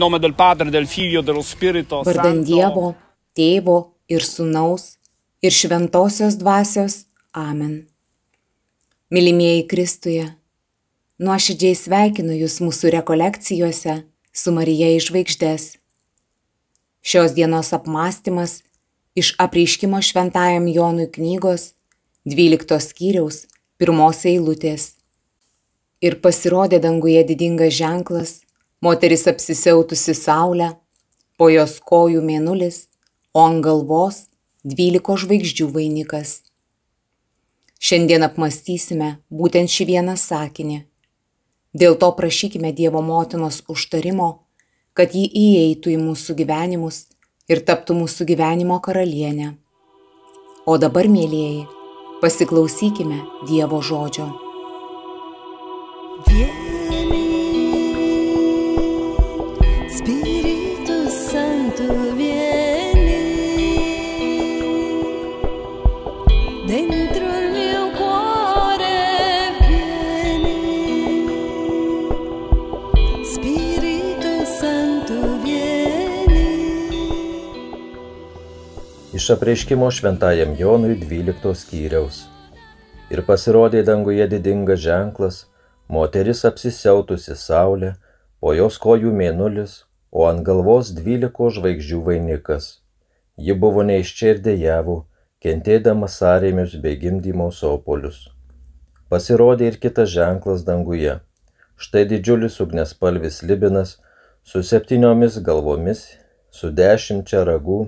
Nome del Padre, del Figlio, dello Spirito Vardan. Dievo, Tėvo ir Sūnaus ir Šventosios Dvasios. Amen. Mylimieji Kristuje, nuoširdžiai sveikinu Jūs mūsų rekolekcijose su Marija iš žvaigždės. Šios dienos apmąstymas iš apreiškimo šventajam Jonui knygos 12 skyriaus pirmos eilutės. Ir pasirodė danguje didingas ženklas moteris apsisiautusi saulę, po jos kojų mėnulis, o ant galvos dvyliko žvaigždžių vainikas. Šiandien apmastysime būtent šį vieną sakinį. Dėl to prašykime Dievo motinos užtarimo, kad ji įeitų į mūsų gyvenimus ir taptų mūsų gyvenimo karalienė. O dabar, mėlyjeji, pasiklausykime Dievo žodžio. Vieni, Iš apreiškimo šventajam Jonui 12 skyriaus. Ir pasirodė danguje didingas ženklas, moteris apsisiautusi saulė, po jos kojų mėnulis, o ant galvos dvyliko žvaigždžių vainikas. Ji buvo neiščia ir dėjavo, kentėdama sąrėmius bei gimdymo sopolius. Pasirodė ir kitas ženklas danguje. Štai didžiulis ugnespalvis libinas su septyniomis galvomis, su dešimčia ragų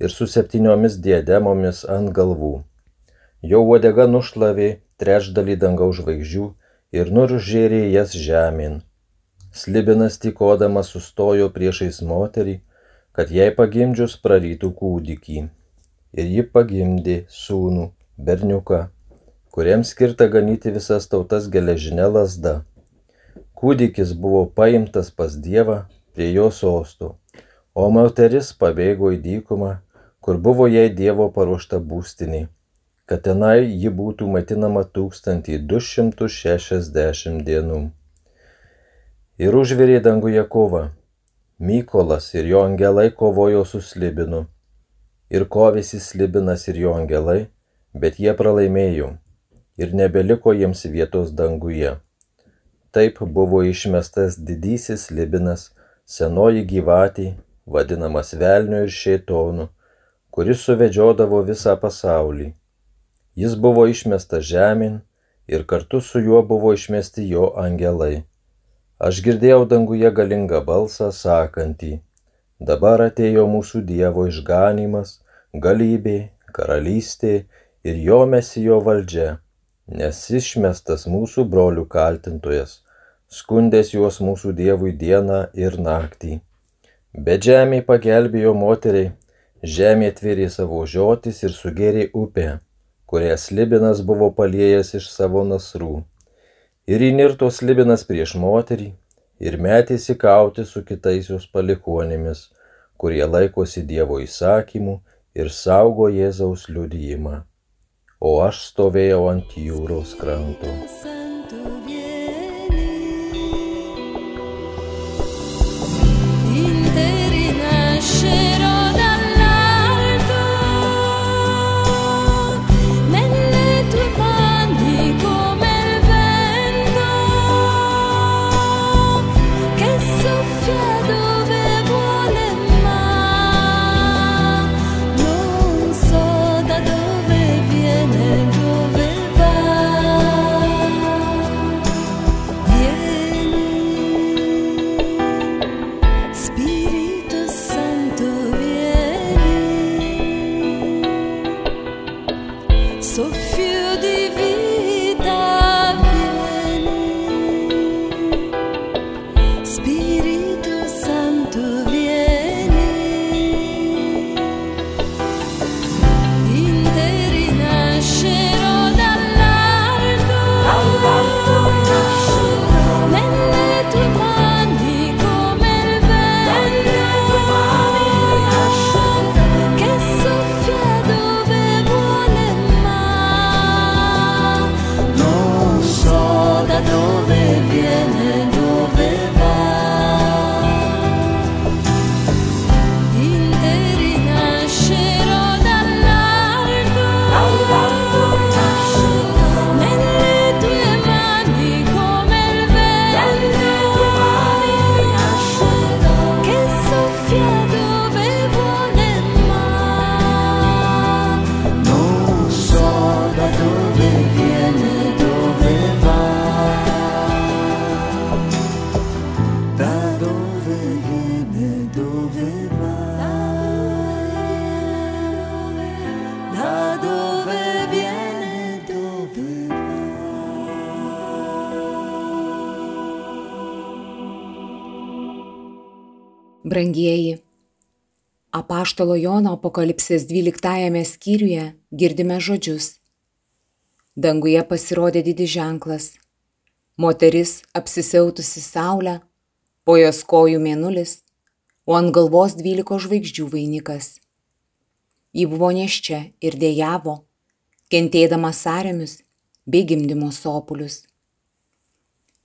ir su septyniomis diademomis ant galvų. Jo uodega nušlavė trečdalį dangaus žvaigždžių ir nuržėrė jas žemyn. Slibinas tikodamas sustojo priešais moterį, kad jai pagimdžius prarytų kūdikį. Ir ji pagimdė sūnų, berniuką, kuriam skirta ganyti visas tautas geležinė lasda. Kūdikis buvo paimtas pas Dievą prie jo sostų, o moteris pabėgo į dykumą, kur buvo jai Dievo paruošta būstinė, kad tenai ji būtų maitinama 1260 dienų. Ir užvirė danguje kova. Mykolas ir jo angelai kovojo su slibinu. Ir kovėsi slibinas ir jo angelai, bet jie pralaimėjo ir nebeliko jiems vietos danguje. Taip buvo išmestas didysis slibinas, senoji gyvatė, vadinamas velniu ir šėtonu, kuris suvedžiodavo visą pasaulį. Jis buvo išmestas žemyn ir kartu su juo buvo išmesti jo angelai. Aš girdėjau danguje galingą balsą sakantį, dabar atėjo mūsų Dievo išganimas, galybė, karalystė ir jo mesijo valdžia, nes išmestas mūsų brolių kaltintojas, skundės juos mūsų Dievui dieną ir naktį. Bet žemė pagelbėjo moteriai, žemė tvėrė savo žiotis ir sugėrė upę, kurią slibinas buvo paliejęs iš savo nasrų. Ir įnirto slibinas prieš moterį ir metėsi kauti su kitais jos palikuonėmis, kurie laikosi Dievo įsakymų ir saugo Jėzaus liudijimą. O aš stovėjau ant jūros kranto. Brangieji, apaštalo Jono apokalipsės 12 skyriuje girdime žodžius. Danguje pasirodė didis ženklas. Moteris apsisiautusi saulę, po jos kojų mėnulis, o ant galvos dvyliko žvaigždžių vainikas. Ji buvo neščia ir dėjavo, kentėdama sąrėmius bei gimdymo sopulius.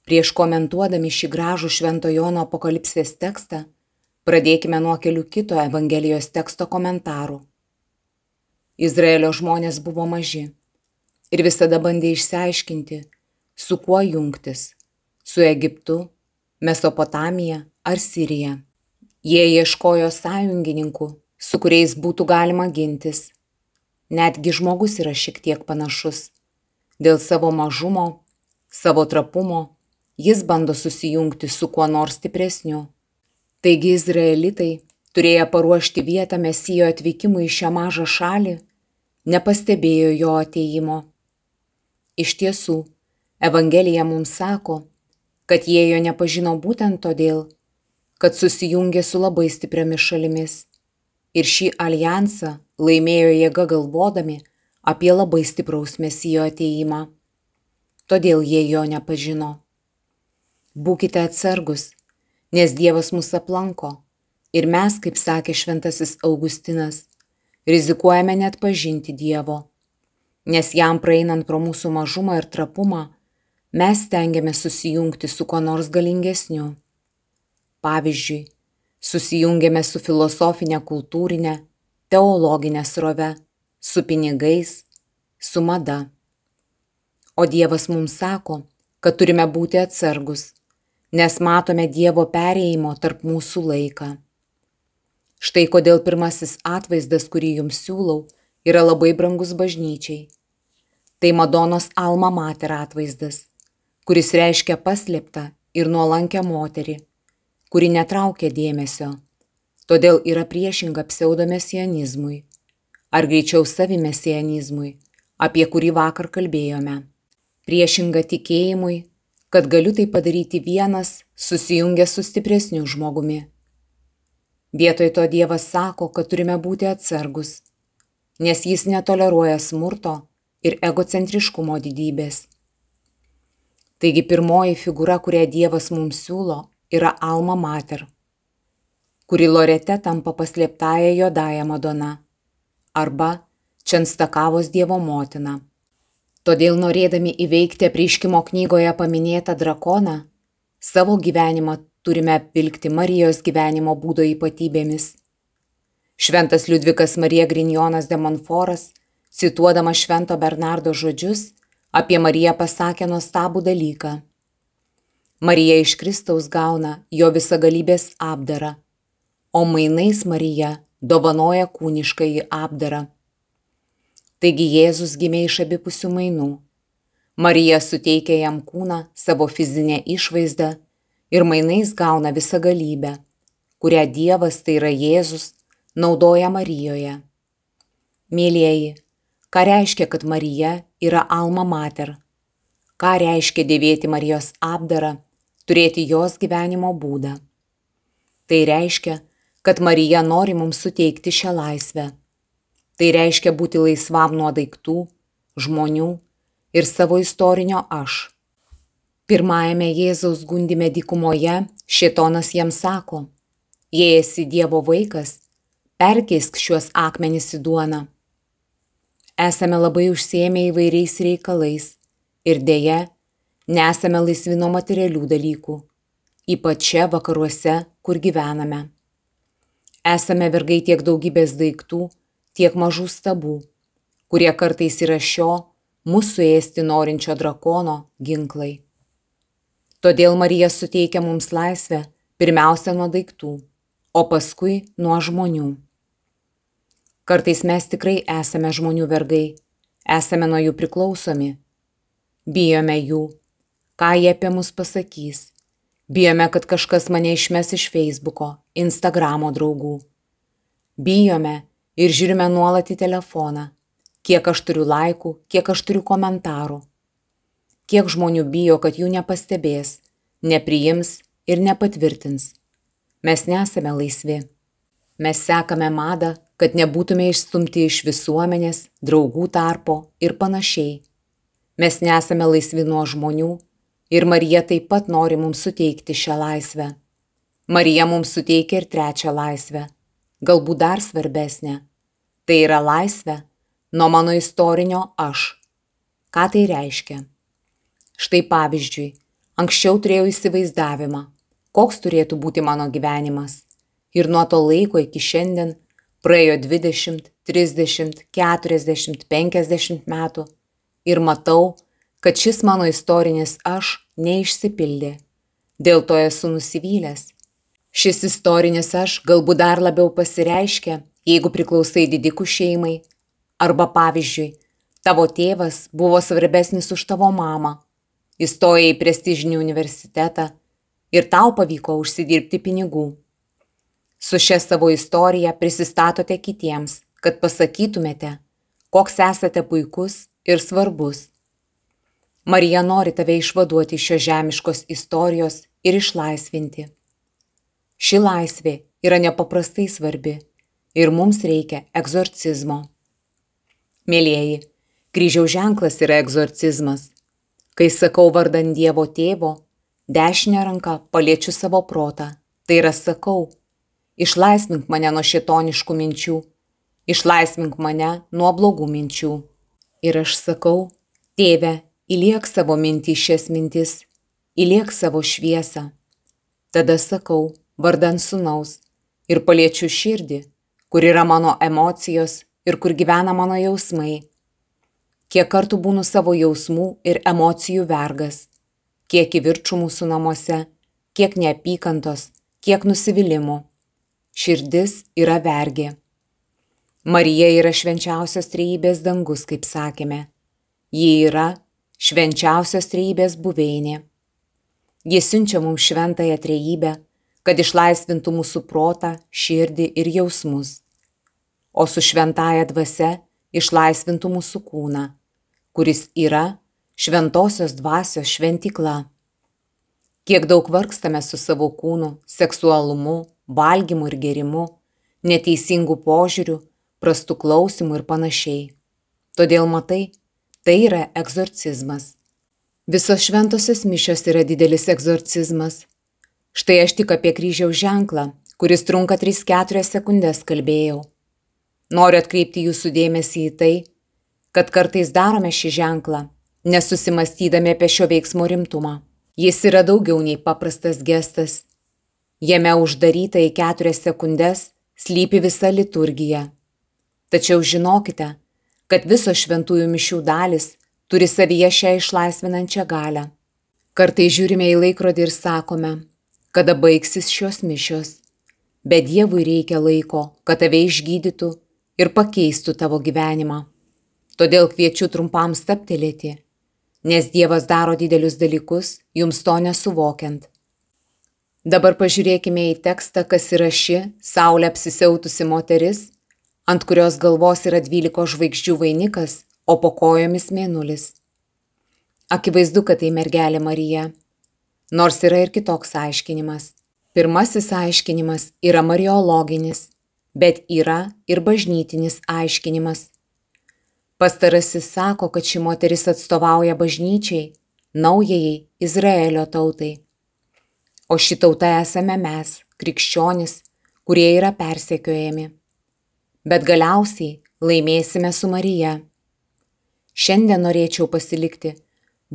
Prieš komentuodami šį gražų Švento Jono apokalipsės tekstą, pradėkime nuo kelių kito Evangelijos teksto komentarų. Izraelio žmonės buvo maži ir visada bandė išsiaiškinti, su kuo jungtis - su Egiptu, Mesopotamija ar Sirija. Jie ieškojo sąjungininkų, su kuriais būtų galima gintis. Netgi žmogus yra šiek tiek panašus. Dėl savo mažumo, savo trapumo, jis bando susijungti su kuo nors stipresniu. Taigi izraelitai, turėję paruošti vietą mesijo atvykimui į šią mažą šalį, nepastebėjo jo ateimo. Iš tiesų, Evangelija mums sako, kad jie jo nepažino būtent todėl, kad susijungė su labai stipriamis šalimis. Ir šį alijansą laimėjo jėga galvodami apie labai stipraus mesijo ateimą. Todėl jie jo nepažino. Būkite atsargus, nes Dievas mus aplanko ir mes, kaip sakė šventasis Augustinas, rizikuojame net pažinti Dievo, nes jam praeinant pro mūsų mažumą ir trapumą, mes stengiamės susijungti su kuo nors galingesniu. Pavyzdžiui, Susijungiame su filosofinė kultūrinė, teologinė srove, su pinigais, su mada. O Dievas mums sako, kad turime būti atsargus, nes matome Dievo perėjimo tarp mūsų laiką. Štai kodėl pirmasis atvaizdas, kurį jums siūlau, yra labai brangus bažnyčiai. Tai Madonos Alma Mater atvaizdas, kuris reiškia paslėptą ir nuolankę moterį, kuri netraukia dėmesio, todėl yra priešinga pseudomesianizmui, ar greičiau savimesianizmui, apie kurį vakar kalbėjome. Priešinga tikėjimui, kad galiu tai padaryti vienas, susijungęs su stipresniu žmogumi. Vietoj to Dievas sako, kad turime būti atsargus, nes jis netoleruoja smurto ir egocentriškumo didybės. Taigi pirmoji figūra, kurią Dievas mums siūlo, yra Alma Mater, kuri Lorete tampa paslėptąją juodąją Madona arba Čenstakavos Dievo motina. Todėl norėdami įveikti apriškimo knygoje paminėtą drakoną, savo gyvenimą turime apvilkti Marijos gyvenimo būdo ypatybėmis. Šventas Liudvikas Marija Grinjonas de Monforas, cituodamas Švento Bernardo žodžius, apie Mariją pasakė nuostabų dalyką. Marija iš Kristaus gauna jo visagalybės apdarą, o mainais Marija dovanoja kūniškąjį apdarą. Taigi Jėzus gimė iš abipusių mainų. Marija suteikia jam kūną savo fizinę išvaizdą ir mainais gauna visą galybę, kurią Dievas, tai yra Jėzus, naudoja Marijoje. Mėlyjeji, Ką reiškia, kad Marija yra alma mater? Ką reiškia dėvėti Marijos apdarą, turėti jos gyvenimo būdą? Tai reiškia, kad Marija nori mums suteikti šią laisvę. Tai reiškia būti laisvam nuo daiktų, žmonių ir savo istorinio aš. Pirmajame Jėzaus gundime dykumoje šėtonas jam sako, jei esi Dievo vaikas, perkeisk šiuos akmenis į duoną. Esame labai užsiemę įvairiais reikalais ir dėja, nesame laisvi nuo materialių dalykų, ypač čia vakaruose, kur gyvename. Esame vergai tiek daugybės daiktų, tiek mažų stabų, kurie kartais yra šio mūsų ėsti norinčio drakono ginklai. Todėl Marija suteikia mums laisvę pirmiausia nuo daiktų, o paskui nuo žmonių. Kartais mes tikrai esame žmonių vergai, esame nuo jų priklausomi. Bijome jų, ką jie apie mus pasakys. Bijome, kad kažkas mane išmes iš Facebooko, Instagramo draugų. Bijome ir žiūrime nuolat į telefoną, kiek aš turiu laikų, kiek aš turiu komentarų. Kiek žmonių bijo, kad jų nepastebės, nepriims ir nepatvirtins. Mes nesame laisvi. Mes sekame madą, kad nebūtume išstumti iš visuomenės, draugų tarpo ir panašiai. Mes nesame laisvi nuo žmonių ir Marija taip pat nori mums suteikti šią laisvę. Marija mums suteikia ir trečią laisvę, galbūt dar svarbesnę. Tai yra laisvė nuo mano istorinio aš. Ką tai reiškia? Štai pavyzdžiui, anksčiau turėjau įsivaizdavimą, koks turėtų būti mano gyvenimas. Ir nuo to laiko iki šiandien Praėjo 20, 30, 40, 50 metų ir matau, kad šis mano istorinis aš neišsipildė. Dėl to esu nusivylęs. Šis istorinis aš galbūt dar labiau pasireiškia, jeigu priklausai didikų šeimai. Arba pavyzdžiui, tavo tėvas buvo svarbesnis už tavo mamą. Įstojai į prestižinį universitetą ir tau pavyko užsidirbti pinigų. Su šia savo istorija prisistatote kitiems, kad pasakytumėte, koks esate puikus ir svarbus. Marija nori tave išvaduoti iš šios žemiškos istorijos ir išlaisvinti. Ši laisvė yra nepaprastai svarbi ir mums reikia egzorcizmo. Mėlyjeji, kryžiaus ženklas yra egzorcizmas. Kai sakau vardan Dievo tėvo, dešinę ranką paliečiu savo protą, tai yra sakau, Išlaisvink mane nuo šitoniškų minčių, išlaisvink mane nuo blogų minčių. Ir aš sakau, tėve, įliek savo mintį šias mintis, įliek savo šviesą. Tada sakau, vardan sunaus, ir paliečiu širdį, kur yra mano emocijos ir kur gyvena mano jausmai. Kiek kartų būnu savo jausmų ir emocijų vergas, kiek į viršų mūsų namuose, kiek neapykantos, kiek nusivylimų. Širdis yra vergė. Marija yra švenčiausios trejybės dangus, kaip sakėme. Ji yra švenčiausios trejybės buveinė. Jis siunčia mums šventąją trejybę, kad išlaisvintų mūsų protą, širdį ir jausmus, o su šventąją dvasia išlaisvintų mūsų kūną, kuris yra šventosios dvasios šventikla. Kiek daug vargstame su savo kūnu, seksualumu, valgymu ir gerimu, neteisingų požiūrių, prastų klausimų ir panašiai. Todėl matai, tai yra egzorcizmas. Visos šventosios mišios yra didelis egzorcizmas. Štai aš tik apie kryžiaus ženklą, kuris trunka 3-4 sekundės kalbėjau. Noriu atkreipti jūsų dėmesį į tai, kad kartais darome šį ženklą, nesusimastydami apie šio veiksmo rimtumą. Jis yra daugiau nei paprastas gestas. Jame uždaryta į keturias sekundės slypi visa liturgija. Tačiau žinokite, kad visos šventųjų mišių dalis turi savyje šią išlaisvinančią galę. Kartai žiūrime į laikrodį ir sakome, kada baigsis šios mišios. Bet Dievui reikia laiko, kad tave išgydytų ir pakeistų tavo gyvenimą. Todėl kviečiu trumpam staptelėti, nes Dievas daro didelius dalykus, jums to nesuvokiant. Dabar pažiūrėkime į tekstą, kas yra ši Saulė apsisiautusi moteris, ant kurios galvos yra dvyliko žvaigždžių vainikas, o po kojomis mėnulis. Akivaizdu, kad tai mergelė Marija. Nors yra ir kitoks aiškinimas. Pirmasis aiškinimas yra mariologinis, bet yra ir bažnytinis aiškinimas. Pastarasis sako, kad ši moteris atstovauja bažnyčiai, naujajai Izraelio tautai. O ši tauta esame mes, krikščionis, kurie yra persekiojami. Bet galiausiai laimėsime su Marija. Šiandien norėčiau pasilikti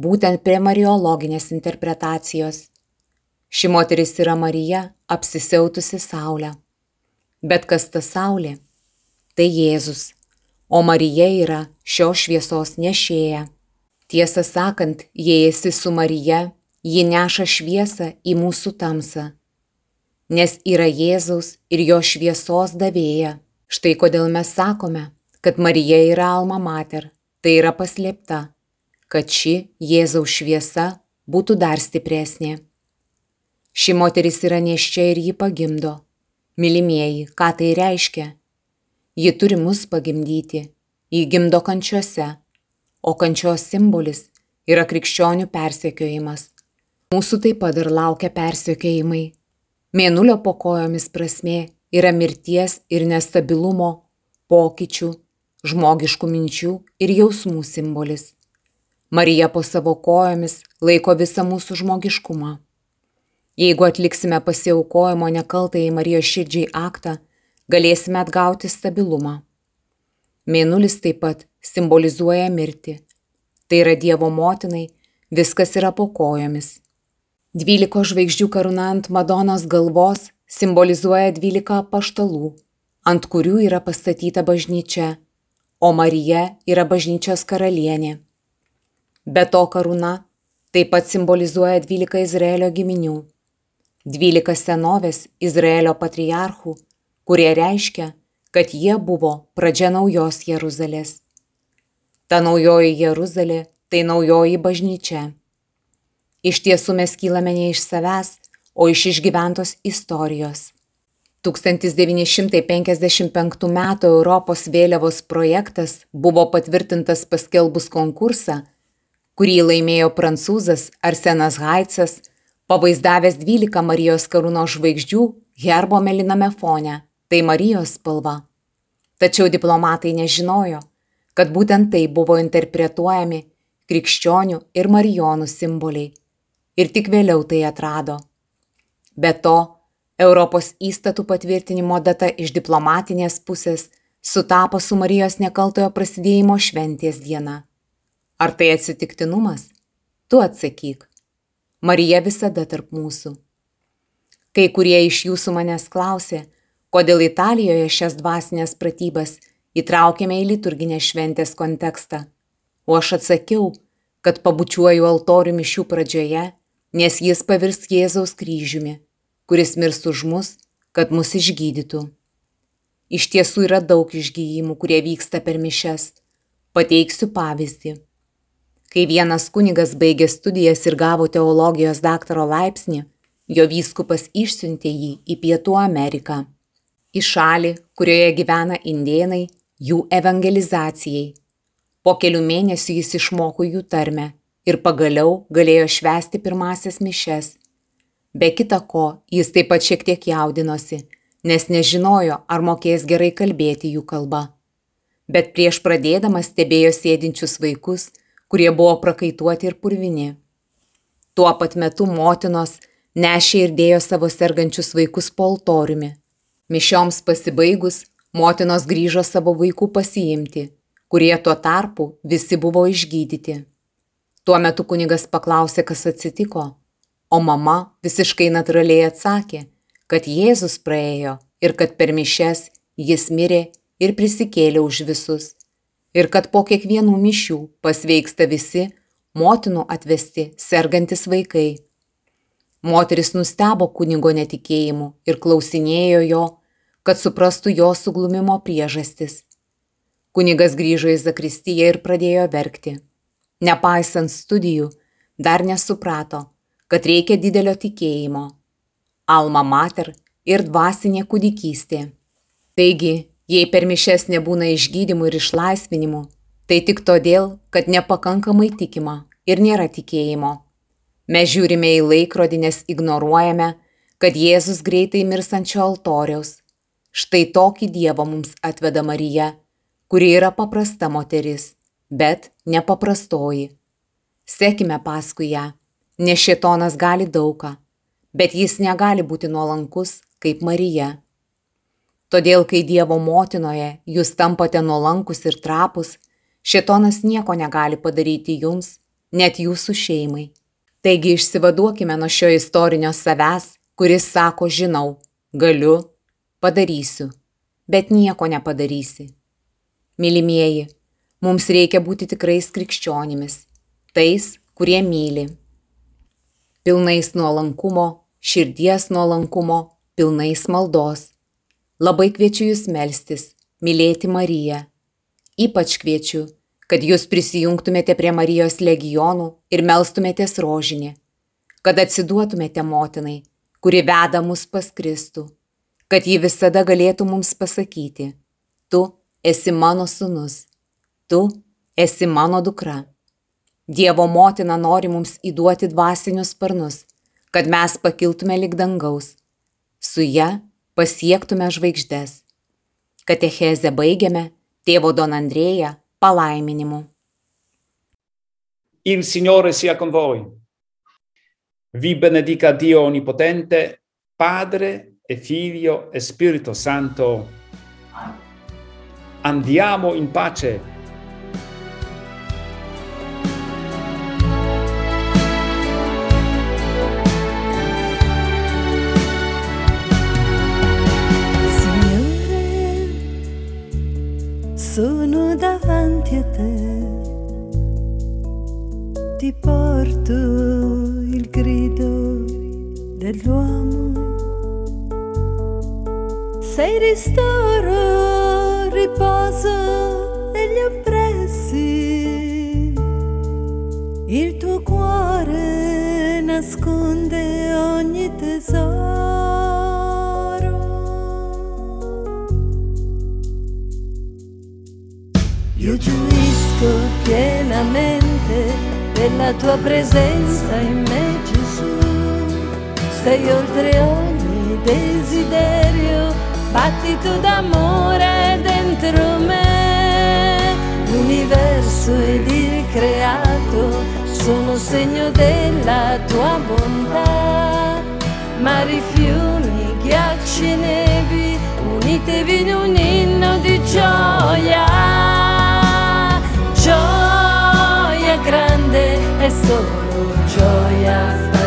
būtent prie mariologinės interpretacijos. Ši moteris yra Marija, apsisiautusi Saulę. Bet kas ta Saulė? Tai Jėzus o Marija yra šios šviesos nešėja. Tiesą sakant, jei esi su Marija, ji neša šviesą į mūsų tamsą, nes yra Jėzaus ir jo šviesos davėja. Štai kodėl mes sakome, kad Marija yra alma mater, tai yra paslėpta, kad ši Jėzaus šviesa būtų dar stipresnė. Ši moteris yra neščia ir jį pagimdo. Mylimieji, ką tai reiškia? Ji turi mus pagimdyti, jį gimdo kančiuose, o kančios simbolis yra krikščionių persekiojimas. Mūsų taip pat ir laukia persekiojimai. Mėnulio po kojomis prasme yra mirties ir nestabilumo, pokyčių, žmogiškų minčių ir jausmų simbolis. Marija po savo kojomis laiko visą mūsų žmogiškumą. Jeigu atliksime pasiaukojimo nekaltai Marijos širdžiai aktą, galėsime atgauti stabilumą. Mėnulis taip pat simbolizuoja mirtį. Tai yra Dievo motinai, viskas yra po kojomis. Dvyliko žvaigždžių karūna ant Madonos galvos simbolizuoja dvylika paštalų, ant kurių yra pastatyta bažnyčia, o Marija yra bažnyčios karalienė. Be to karūna taip pat simbolizuoja dvylika Izraelio giminių, dvylika senovės Izraelio patriarchų kurie reiškia, kad jie buvo pradžia naujos Jeruzalės. Ta naujoji Jeruzalė tai naujoji bažnyčia. Iš tiesų mes kylame ne iš savęs, o iš išgyventos istorijos. 1955 m. Europos vėliavos projektas buvo patvirtintas paskelbus konkursą, kurį laimėjo prancūzas Arsenas Haicas, pavaizdavęs 12 Marijos karūno žvaigždžių herbo meliname fone tai Marijos spalva. Tačiau diplomatai nežinojo, kad būtent tai buvo interpretuojami krikščionių ir marijonų simboliai. Ir tik vėliau tai atrado. Be to, Europos įstatų patvirtinimo data iš diplomatinės pusės sutapo su Marijos nekaltojo prasidėjimo šventės diena. Ar tai atsitiktinumas? Tu atsakyk. Marija visada tarp mūsų. Kai kurie iš jūsų manęs klausė, kodėl Italijoje šias dvasinės pratybas įtraukėme į liturginę šventės kontekstą. O aš atsakiau, kad pabučiuoju altorių mišių pradžioje, nes jis pavirs Jėzaus kryžiumi, kuris mirs už mus, kad mus išgydytų. Iš tiesų yra daug išgyjimų, kurie vyksta per mišes. Pateiksiu pavyzdį. Kai vienas kunigas baigė studijas ir gavo teologijos daktaro laipsnį, jo vyskupas išsiuntė jį į Pietų Ameriką. Į šalį, kurioje gyvena indėnai, jų evangelizacijai. Po kelių mėnesių jis išmoko jų tarmę ir pagaliau galėjo švęsti pirmasias mišes. Be kita ko, jis taip pat šiek tiek jaudinosi, nes nežinojo, ar mokės gerai kalbėti jų kalba. Bet prieš pradėdamas stebėjo sėdinčius vaikus, kurie buvo prakaituoti ir purvini. Tuo pat metu motinos nešė ir dėjo savo sergančius vaikus po altoriumi. Mišioms pasibaigus, motinos grįžo savo vaikų pasiimti, kurie tuo tarpu visi buvo išgydyti. Tuo metu kunigas paklausė, kas atsitiko, o mama visiškai natūraliai atsakė, kad Jėzus praėjo ir kad per mišes jis mirė ir prisikėlė už visus, ir kad po kiekvienų mišių pasveiksta visi motinų atvesti sergantis vaikai. Moteris nustebo kunigo netikėjimu ir klausinėjo jo, kad suprastų jo suglumimo priežastis. Kunigas grįžo į Zakristiją ir pradėjo verkti. Nepaisant studijų, dar nesuprato, kad reikia didelio tikėjimo. Alma mater ir dvasinė kūdikystė. Taigi, jei per mišes nebūna išgydymų ir išlaisvinimų, tai tik todėl, kad nepakankamai tikima ir nėra tikėjimo. Mes žiūrime į laikrodį, nes ignoruojame, kad Jėzus greitai mirsančio altoriaus Štai tokį Dievą mums atveda Marija, kuri yra paprasta moteris, bet nepaprastoji. Sekime paskui ją, nes šitonas gali daugą, bet jis negali būti nuolankus kaip Marija. Todėl, kai Dievo motinoje jūs tampate nuolankus ir trapus, šitonas nieko negali padaryti jums, net jūsų šeimai. Taigi išsivaduokime nuo šio istorinio savęs, kuris sako žinau, galiu, padarysiu, bet nieko nepadarysi. Mylimieji, mums reikia būti tikrais krikščionimis, tais, kurie myli. Pilnais nuolankumo, širdies nuolankumo, pilnais maldos. Labai kviečiu jūs melstis, mylėti Mariją. Ypač kviečiu, kad jūs prisijungtumėte prie Marijos legionų ir melstumėtės rožinį, kad atsiduotumėte motinai, kuri veda mus pas Kristų kad ji visada galėtų mums pasakyti, tu esi mano sunus, tu esi mano dukra. Dievo motina nori mums įduoti dvasinius sparnus, kad mes pakiltume lik dangaus, su ja pasiektume žvaigždės. Katechezę baigiame tėvo Don Andrėja palaiminimu. Il Signore sia con voi. Vi benedica Dio Onnipotente, Padre e Figlio e Spirito Santo. Andiamo in pace. Te, ti porto il grido dell'uomo. Sei ristoro, riposo della tua presenza in me, Gesù. Sei oltre ogni desiderio, battito d'amore dentro me. L'universo ed il creato sono segno della tua bontà. Mari, fiumi, ghiacci nevi, unitevi in un inno di. Gioia solo gioia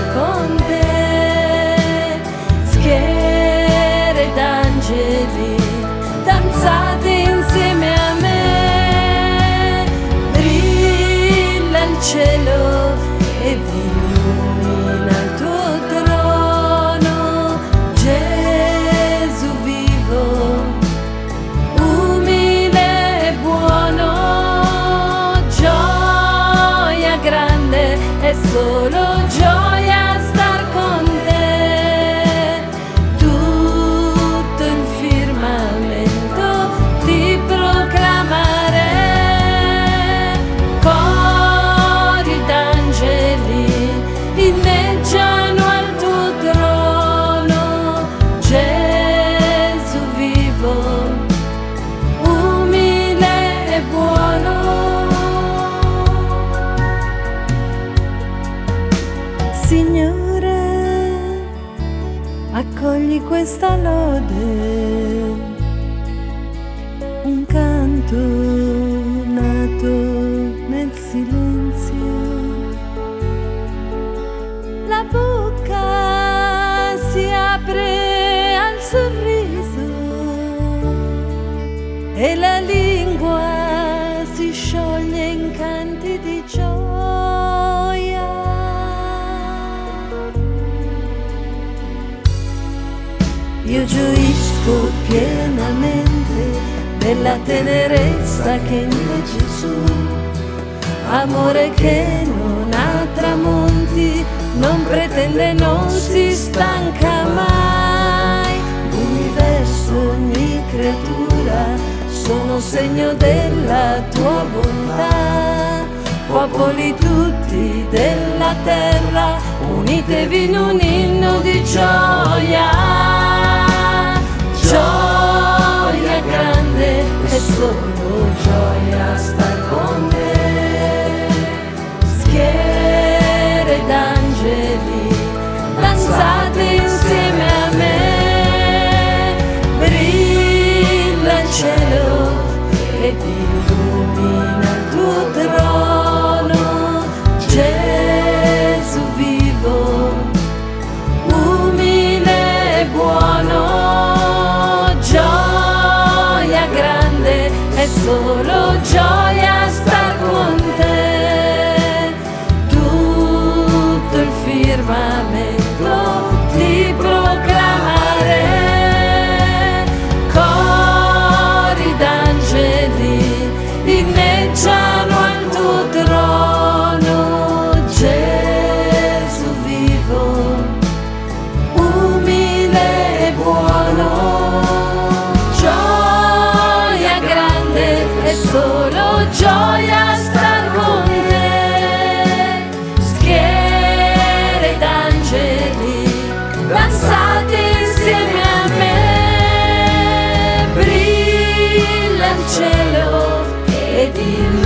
Io gioisco pienamente della tenerezza che in te Gesù, amore che non ha tramonti, non pretende, non si stanca mai. L'universo, ogni creatura, sono segno della tua bontà. Popoli tutti della terra, unitevi in un inno di gioia. Gioia grande è solo gioia star con te. Schiere d'angeli, danzate insieme a me. Brilla il cielo ed illumina il tuo trono. cielo ed